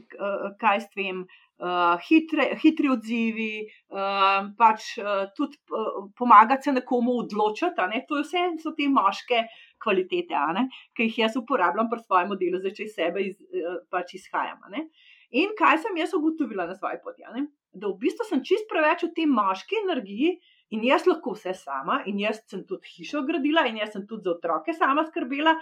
kaj s tem, uh, hitre, hitri odzivi, uh, pač uh, tudi uh, pomagati se nekomu odločiti. Ne? To vse, so te moške kvalitete, ki jih jaz uporabljam pri svojem delu, zdaj če iz sebe iz, uh, pač izhajam. Uh, In kaj sem jaz ugotovila na svoji poti? Da v bistvu sem čist preveč v tej moški energiji in jaz lahko vse sama, in jaz sem tudi hišo gradila, in jaz sem tudi za otroke sama skrbela,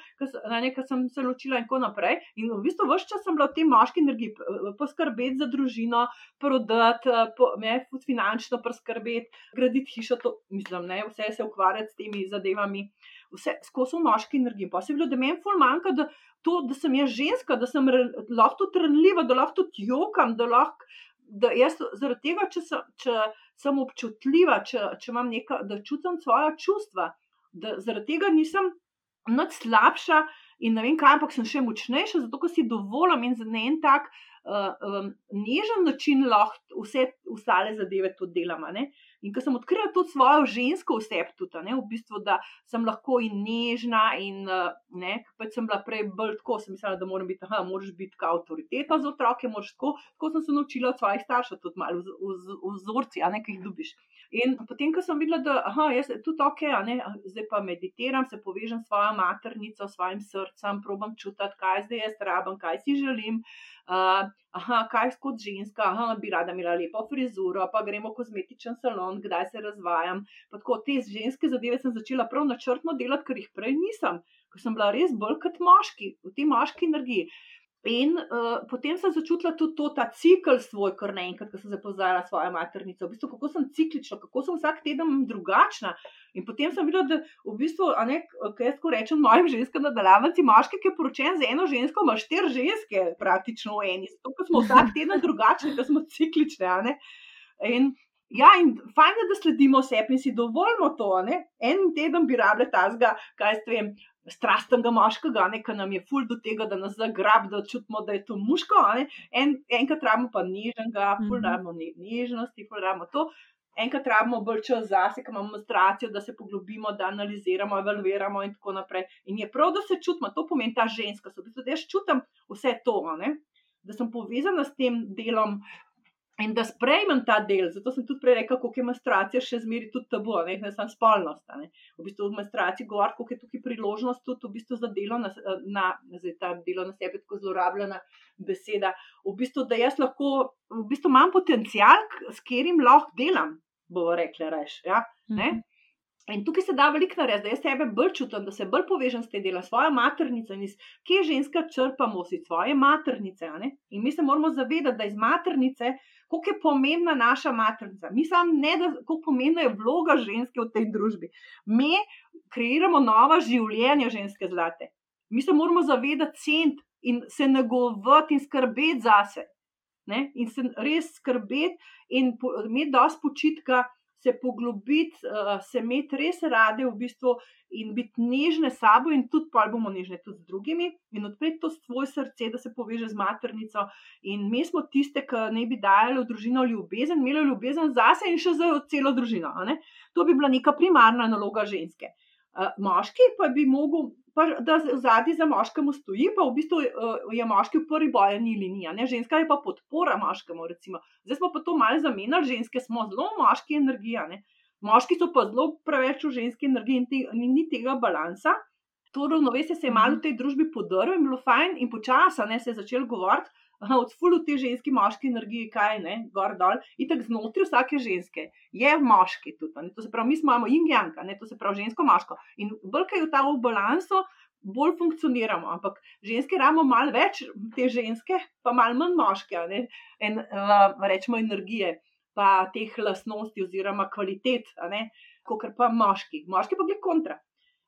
na nekaj sem se ločila in tako naprej. In v bistvu vse čas sem bila v tej moški energiji, poskrbeti za družino, prodati, po, ne, finančno poskrbeti, graditi hišo, to, mislim, ne, vse se ukvarjati s temi zadevami. Vse skozi moški energiji. Pa se je bilo, da meni ful manjka, da to, da sem jaz ženska, da sem lahko trnljiva, da lahko tudi jokam, da lahko. Da jaz zaradi tega, če sem, če sem občutljiva, če, če imam nekaj, da čutim svoje čustva, da zaradi tega nisem nič slabša in ne vem kaj, ampak sem še močnejša, zato ker si dovolim in za en tak uh, um, nežen način lahko vse ostale zadeve tudi delam. In ko sem odkrila tudi svojo žensko oseb, tudi, ne, v bistvu, da sem lahko in nežna, in ne, pač sem bila prej bolj tako, sem mislila, da moram biti, aha, moraš biti kao avtoriteta za otroke, moraš tako, tako sem se naučila od svojih staršev, tudi malo vzorci, a ne, ki jih dobiš. In potem, ko sem videla, da jaz tudi ok, ne, zdaj pa meditiram, se povežem s svojo maternico, s svojim srcem, probam čutiti, kaj zdaj jaz rabim, kaj si želim. Uh, aha, kaj kot ženska, aha, bi rada imela lepo frizuro, pa gremo v kozmetičen salon, kdaj se razvajam. Pa tako te ženske zadeve sem začela prav načrtno delati, ker jih prej nisem, ker sem bila res bolj kot moški, v tej moški energiji. In uh, potem sem začutila tudi to, ta cikl svoj, kar naenkrat, ko sem zapoznala svojo maternico. V bistvu, kako sem ciklična, kako sem vsak teden drugačna. In potem sem videla, da v bistvu, ne, kaj jaz rečem mojim ženskam, da delavci, moški, ki je poročen z eno žensko, ima štiri ženske praktično v eni. Zato smo vsak teden drugačni, da smo ciklične. In, ja, in fajn je, da sledimo sebi in si dovolimo to. Ne? En teden bi rabile tazga, kaj s tem strastnega moškega, ki nam je ful do tega, da nas zagrab, da čutimo, da je to muško. En, enkrat rabimo pa nežnega, ful mhm. rabimo ne, nežnosti, ful rabimo to. Enkrat rabimo bolj čas zase, ko imamo demonstracijo, da se poglobimo, da analiziramo, evalviramo in tako naprej. In je prav, da se čutimo, to pomeni ta ženska. So, da jaz čutim vse to, ne? da sem povezana s tem delom, In da sprejmem ta del, zato sem tudi prej rekel, kako je menstruacija še zmeraj tudi tabu, ne, ne samo spolnost. Ne. V bistvu v menstruaciji govori, kako je tukaj priložnost tudi v bistvu za delo na, na, zdaj, ta delo na sebi, tako zlorabljena beseda. V bistvu, da jaz lahko, v bistvu imam potencial, s katerim lahko delam, bomo rekli, reš. Ja, mm. In tukaj se da veliko narediti, da jaz sebe bolj čutim, da se bolj povežem s tem delom, svojo maternico in iz kje ženska črpamo si svoje maternice. In mi se moramo zavedati, da iz maternice kako je pomembna naša maternica. Mislim, ne, da kako pomembna je vloga ženske v tej družbi. Mi kreiramo nova življenja ženske zlate. Mi se moramo zavedati cent in se negovati in skrbeti zase. Ne? In se res skrbeti in imeti dosti počitka, se poglobiti, uh, se imeti res rade v bistvu in biti nežne s sabo, in tudi pa bomo nežne tudi z drugimi, in odpreti to svoje srce, da se poveže z maternico. In mi smo tiste, ki ne bi dajali v družino ljubezen, imeli ljubezen zase in še za celo družino. To bi bila neka primarna naloga ženske. Moški pa bi mogel pa, da zadnji za moškemu stoji, pa v bistvu uh, je moški v prvi bojni liniji, ne? ženska je pa podpora moškemu. Recimo. Zdaj smo pa to malo zamenjali, ženske smo zelo moški energija, ne? moški so pa zelo preveč v ženski energiji in, te, in ni tega balansa. To ravnovesje se je malo v tej družbi podarilo in bilo fajn, in počasi se je začel govoriti od fulu te ženske moške energije, kaj ne, gor dol. In tako znotraj vsake ženske je moški tudi. Ne? To se pravi, mi smo imamo in-janka, to se pravi žensko, moško. In bolj kaj je ta v balansu, bolj funkcioniramo. Ampak ženske imamo malo več te ženske, pa malo manj moške, in uh, rečemo energije, pa teh lastnosti oziroma kvalitet, kot pa moški. Moški pa gre kontra.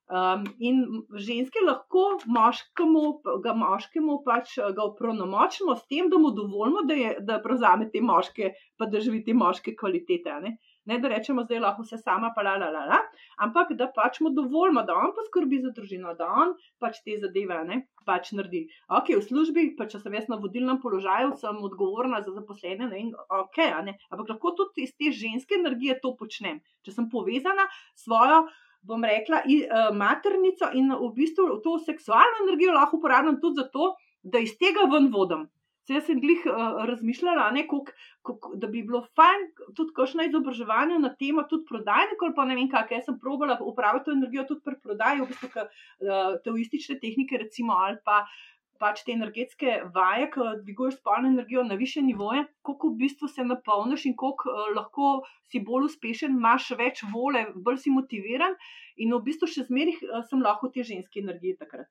Um, in ženske lahko moškemu, ga moškemu pač ga upronomočimo s tem, da mu dovolimo, da, je, da prevzame te moške, pa da živi te moške kvalitete. Ne? ne da rečemo, da je lahko vse sama, pa la, la, la, la, ampak da pač mu dovolimo, da on poskrbi za družino, da on pač te zadeve ne, pač naredi. Ok, v službi, pa če sem jaz na vodilnem položaju, sem odgovorna za zaposlene, ne, in ok, ne, ampak lahko tudi iz te ženske energije to počnem, če sem povezana s svojo bom rekla, in, uh, maternico in v bistvu to seksualno energijo lahko uporabljam tudi zato, da iz tega ven vodim. Jaz sem glih uh, razmišljala, ne, kuk, kuk, da bi bilo fajn tudi kakšno izobraževanje na temo, tudi prodajne, ali pa ne vem, kaj. Jaz sem probala upraviti to energijo tudi pri prodaji, v bistvu, uh, teoistične tehnike, recimo, ali pa pač te energetske vaje, ki dviguješ spolno energijo na više nivoje, koliko v bistvu se napolniš in koliko uh, lahko si bolj uspešen, imaš več vole, bolj si motiviran. In v bistvu še zmeraj uh, sem lahko te ženske energije takrat.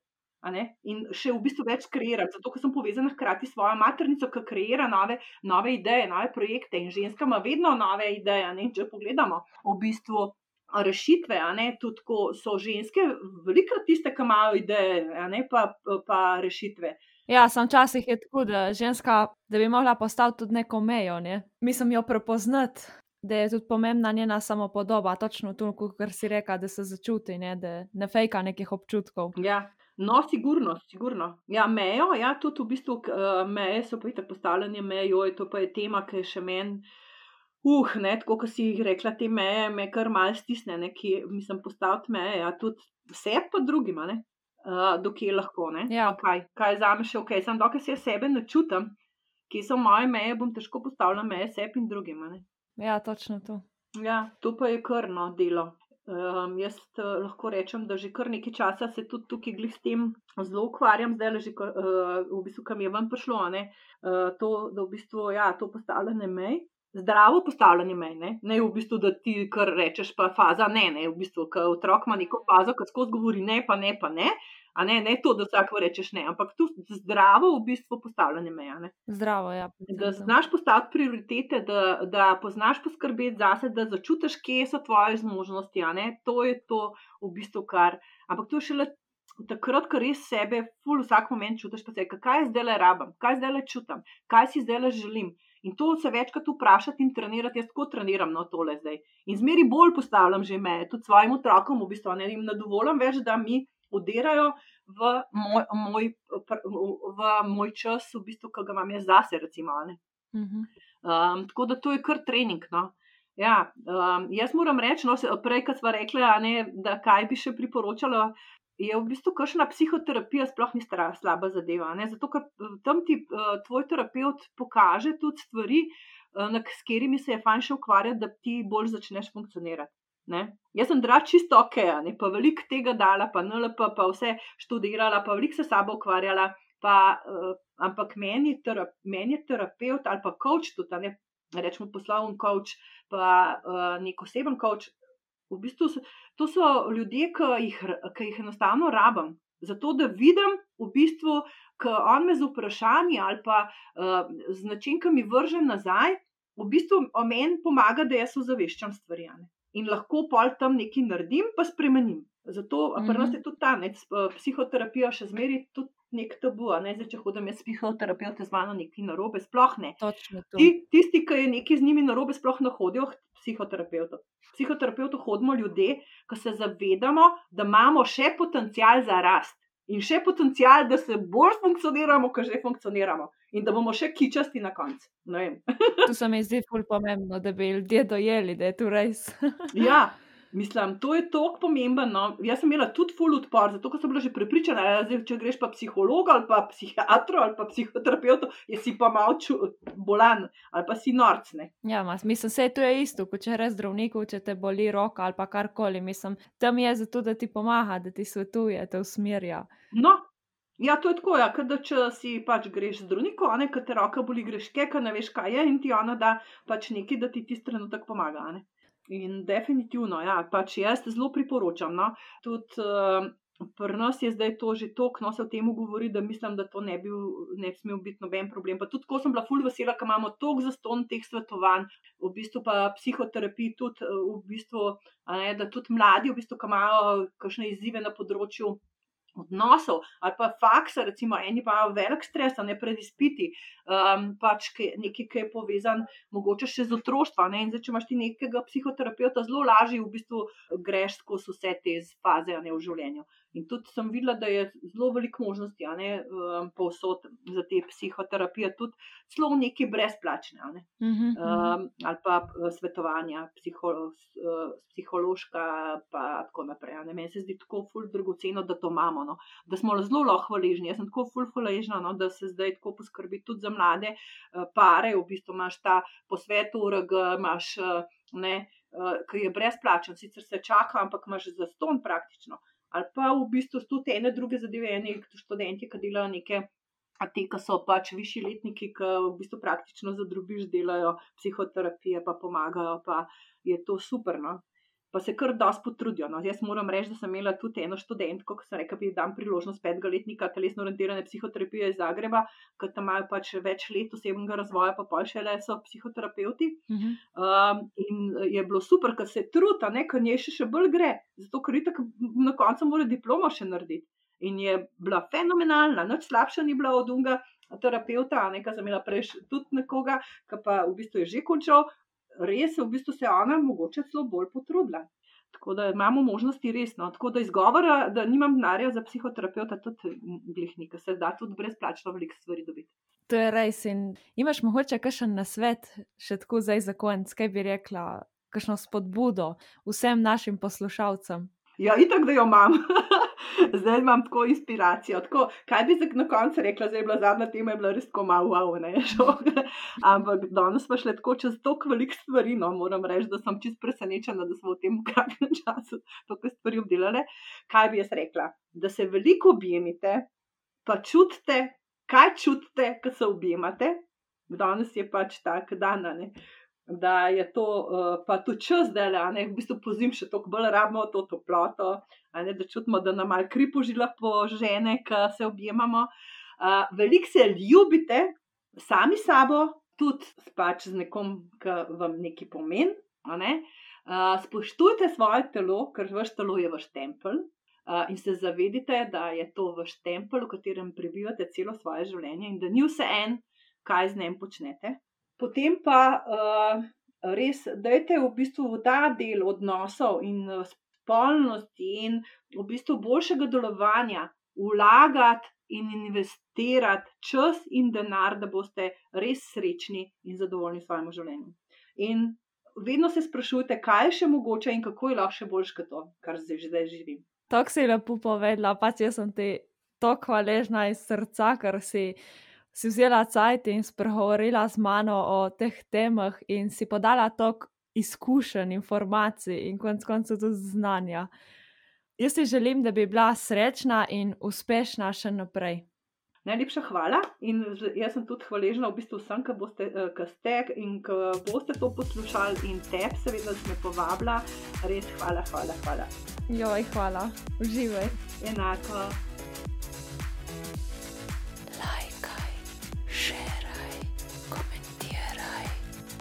In še v bistvu več kreirati, zato ker sem povezana hkrati s svojo maternico, ki kreira nove, nove ideje, nove projekte. In ženska ima vedno nove ideje. Ne? Če pogledamo, v bistvu rešitve, tudi ko so ženske, veliko tiste, ki imajo ideje, ne pa, pa rešitve. Ja, sem včasih je tako, da ženska, da bi mogla postaviti tudi neko mejo, ne? mislim jo prepoznati, da je tudi pomembna njena samopodoba, točno to, kar si reka, da se začuti, ne? da ne fejka nekih občutkov. Ja. No, sigurno, sigurno. Ja, mejo, ja, tudi v bistvu uh, meje so pa tako postavljene, mejo, to pa je tema, ki je še meni uh, ne, tako kot si jih rekla, te meje me kar mal stisne, ne, ki mislim postaviti meje, ja, tudi vse pa drugima, ne, uh, dokje lahko, ne. Ja. Kaj, kaj za me še ok, sem dokaj se sebe ne čutim, ki so moje meje, bom težko postavila meje sebi in drugima, ne. Ja, točno to. Ja, to pa je krno delo. Um, jaz uh, lahko rečem, da že kar nekaj časa se tudi tukaj glih s tem zelo ukvarjam, zdaj le že, uh, v bistvu, kam je vam prišlo, ne, uh, to, da v bistvu, ja, to postavljanje mej zdravo postavljanje mej, ne? ne v bistvu, da ti kar rečeš, pa faza ne, ne, v bistvu, ker otrok ima neko fazo, ki skozi govori ne, pa ne, pa ne. A ne, ne to, da vsak rečeš ne, ampak tu zdravo v bistvu postavljanje meja. Ne? Zdravo, ja. Da znaš postaviti prioritete, da, da poznaš poskrbeti zase, da začutiš, kje so tvoje zmožnosti. To je to v bistvu kar. Ampak to je šele takrat, ko res sebe, ful vsak moment čutiš, pa se kaj zdaj le rabim, kaj zdaj le čutim, kaj si zdaj le želim. In to se večkrat vprašati in trenirati, jaz tako treniram na no, tole zdaj. In zmeri bolj postavljam že meje, tudi svojim otrokom, v bistvu ne jim ne dovolim več, da mi odirajo v moj, moj, v moj čas, v bistvu, ki ga imam jaz zase. Recimo, um, tako da to je kar trening. No. Ja, um, jaz moram reči, no, prej, ko smo rekli, ne, da kaj bi še priporočala je v bistvu kakšna psihoterapija sploh ni stara, slaba zadeva. Ne? Zato, ker eh, tam ti uh, tvoj terapeut pokaže tudi stvari, uh, s katerimi se je fajn še ukvarjati, da ti bolj začneš funkcionirati. Ne? Jaz sem drač čisto ok, ne? pa veliko tega dala, pa NLP, pa vse študirala, pa veliko se sabo ukvarjala. Pa, uh, ampak meni, terap, meni je terapeut ali pa coach, tudi ne, rečemo poslovni coach, pa uh, nek oseben coach, V bistvu so, to so ljudje, ki jih, ki jih enostavno rabim. Zato, da vidim, v bistvu, ko on me z vprašanji ali pa uh, z način, ki mi vrže nazaj, v bistvu o meni pomaga, da jaz ozaveščam stvari. Ne? In lahko pol tam nekaj naredim, pa spremenim. Zato, mm -hmm. pri nas je tudi ta ne, psihoterapija še zmeraj nek tabu, ne zdaj, če hodim jaz psihoterapeute z mano nekaj narobe, sploh ne. Ti, tisti, ki je nekaj z njimi narobe, sploh ne hodijo k psihoterapeutu. Psihoterapeutu hodimo ljudje, ki se zavedamo, da imamo še potencial za rast in še potencial, da se bolj funkcioniramo, kot že funkcioniramo. In da bomo še kičasti na koncu. To se mi zdi ful pomembno, da bi ljudje dojeli, da je to res. Ja, mislim, to je tako pomembno. No. Jaz sem imela tudi ful odpor, zato ker sem bila že prepričana, da zdaj, če greš pa psihologa ali pa psihiatru ali pa psihoterapeutu, je si pa malo bolan ali pa si norcne. Ja, mas, mislim, vse to je isto, kot če rečeš zdravniku, če te boli roka ali pa karkoli. Mislim, tam je zato, da ti pomaga, da ti svetuje, te usmerja. No, ja, to je tako, ja, da če si pač greš z zdravnikom, a ne, ker te roka boli, greš keka, ne veš, kaj je in ti ona da pač nekaj, da ti tisti trenutek pomaga. Ne? In definitivno, ja, pač jaz zelo priporočam. No? Tudi uh, pri nas je zdaj to že tok, no se o tem govori, da mislim, da to ne bi, ne smel biti noben problem. Pa tudi, ko sem bila ful vesela, ker imamo tok zaston teh svetovanj, v bistvu pa psihoterapiji tudi, uh, v bistvu, ne, da tudi mladi, v bistvu, ki imajo kakšne izzive na področju odnosov ali pa faksa, recimo, eni imajo velik stres, ne pred izpiti, um, pač ki, nekaj, ki je povezan mogoče še z otroštvom. Ne? In zdaj, če imaš ti nekega psihoterapeuta, zelo lažje v bistvu greš skozi vse te faze ne, v življenju. In tudi sem videla, da je zelo veliko možnosti, a ne um, povsod za te psihoterapije, tudi celo neki brezplačne, ne. Mhm, mhm. Um, ali pa eh, svetovanja, psiho, eh, psihološka, pa tako naprej. ne. Meni se zdi tako ful dragoceno, da to imamo, no. da smo zelo lahko hvaležni. Jaz sem tako ful hvaležna, no, da se zdaj tako poskrbi tudi za mlade eh, pare. V bistvu imaš ta posvet URG, imaš eh, ne, eh, ki je brezplačen, sicer se čaka, ampak imaš za ston praktično. Ali pa v bistvu tudi ene druge zadeve, eni študenti, ki delajo neke. A te, ki so pač višji letniki, ki v bistvu praktično za drobiž delajo psihoterapije, pa pomagajo, pa je to super. No? Pa se kar dosti potrudijo. No? Jaz moram reči, da sem imela tudi eno študentko, ki sem rekla, da dam priložnost petega letnika telesno orientirane psihoterapije iz Zagreba, ker tam imajo pač več let osebnega razvoja, pa pol še le so psihoterapeuti. Mhm. Um, in je bilo super, ker se truta, ne, ker njej še, še bolj gre, zato ker itak na koncu mora diplomo še narediti. In je bila fenomenalna, nič slabša ni bila od unga terapeuta, nekaj sem imela prej tudi nekoga, ki pa v bistvu je že končal, res je v bistvu se ona mogoče celo bolj potrudila. Tako da imamo možnosti resno. Tako da izgovora, da nimam denarja za psihoterapeuta, tudi glihni, ker se da tudi brezplačno veliko stvari dobiti. To je res. In imaš mogoče kakšen nasvet, še tako zdaj za konec, kaj bi rekla, kakšno spodbudo vsem našim poslušalcem? Ja, itak, da jo imam. zdaj imam tako inspiracijo. Tako, kaj bi zdaj na koncu rekla, zdaj je bila zadnja tema, je bila res tako malo, wow, ne, šok. Ampak danes pa šle tako čez toliko velik stvari, no, moram reči, da sem čist presenečena, da smo v tem kratkem času toliko stvari obdelali. Kaj bi jaz rekla? Da se veliko objemite, pa čutite, kaj čutite, ko se objemate. Danes je pač tak dan, ne da je to, uh, pa tudi čas, da je, ne, v bistvu pozim še toliko bolj rabimo to toploto, ne, da čutimo, da nam malo kri požila po žene, ki se objemamo. Uh, Veliko se ljubite, sami sabo, tudi pač z nekom, ki vam nekaj pomeni. Ne? Uh, spoštujte svoje telo, ker vaš telo je vaš tempelj. Uh, in se zavedite, da je to vaš tempelj, v katerem prebivate celo svoje življenje, in da ni vse en, kaj z njim počnete. Potem pa uh, res dajte v bistvu ta del odnosov in uh, spolnosti in v bistvu boljšega delovanja vlagati in investirati čas in denar, da boste res srečni in zadovoljni v svojem življenju. In vedno se sprašujte, kaj je še mogoče in kako je lahko še boljše kot to, kar zdaj, že zdaj živim. Tako si lepo povedala, pač jaz sem ti tako hvaležna iz srca, ker si, si vzela cajt in spregovorila z mano o teh temah in si podala toliko izkušenj, informacij in konec koncev tudi znanja. Jaz si želim, da bi bila srečna in uspešna še naprej. Najlepša hvala in jaz sem tudi hvaležna v bistvu vsem, ki boste, eh, ki ste in ki boste to poslušali in tebi, seveda, da me povabila. Res hvala, hvala, hvala. Joj, hvala, uživaj. Enako.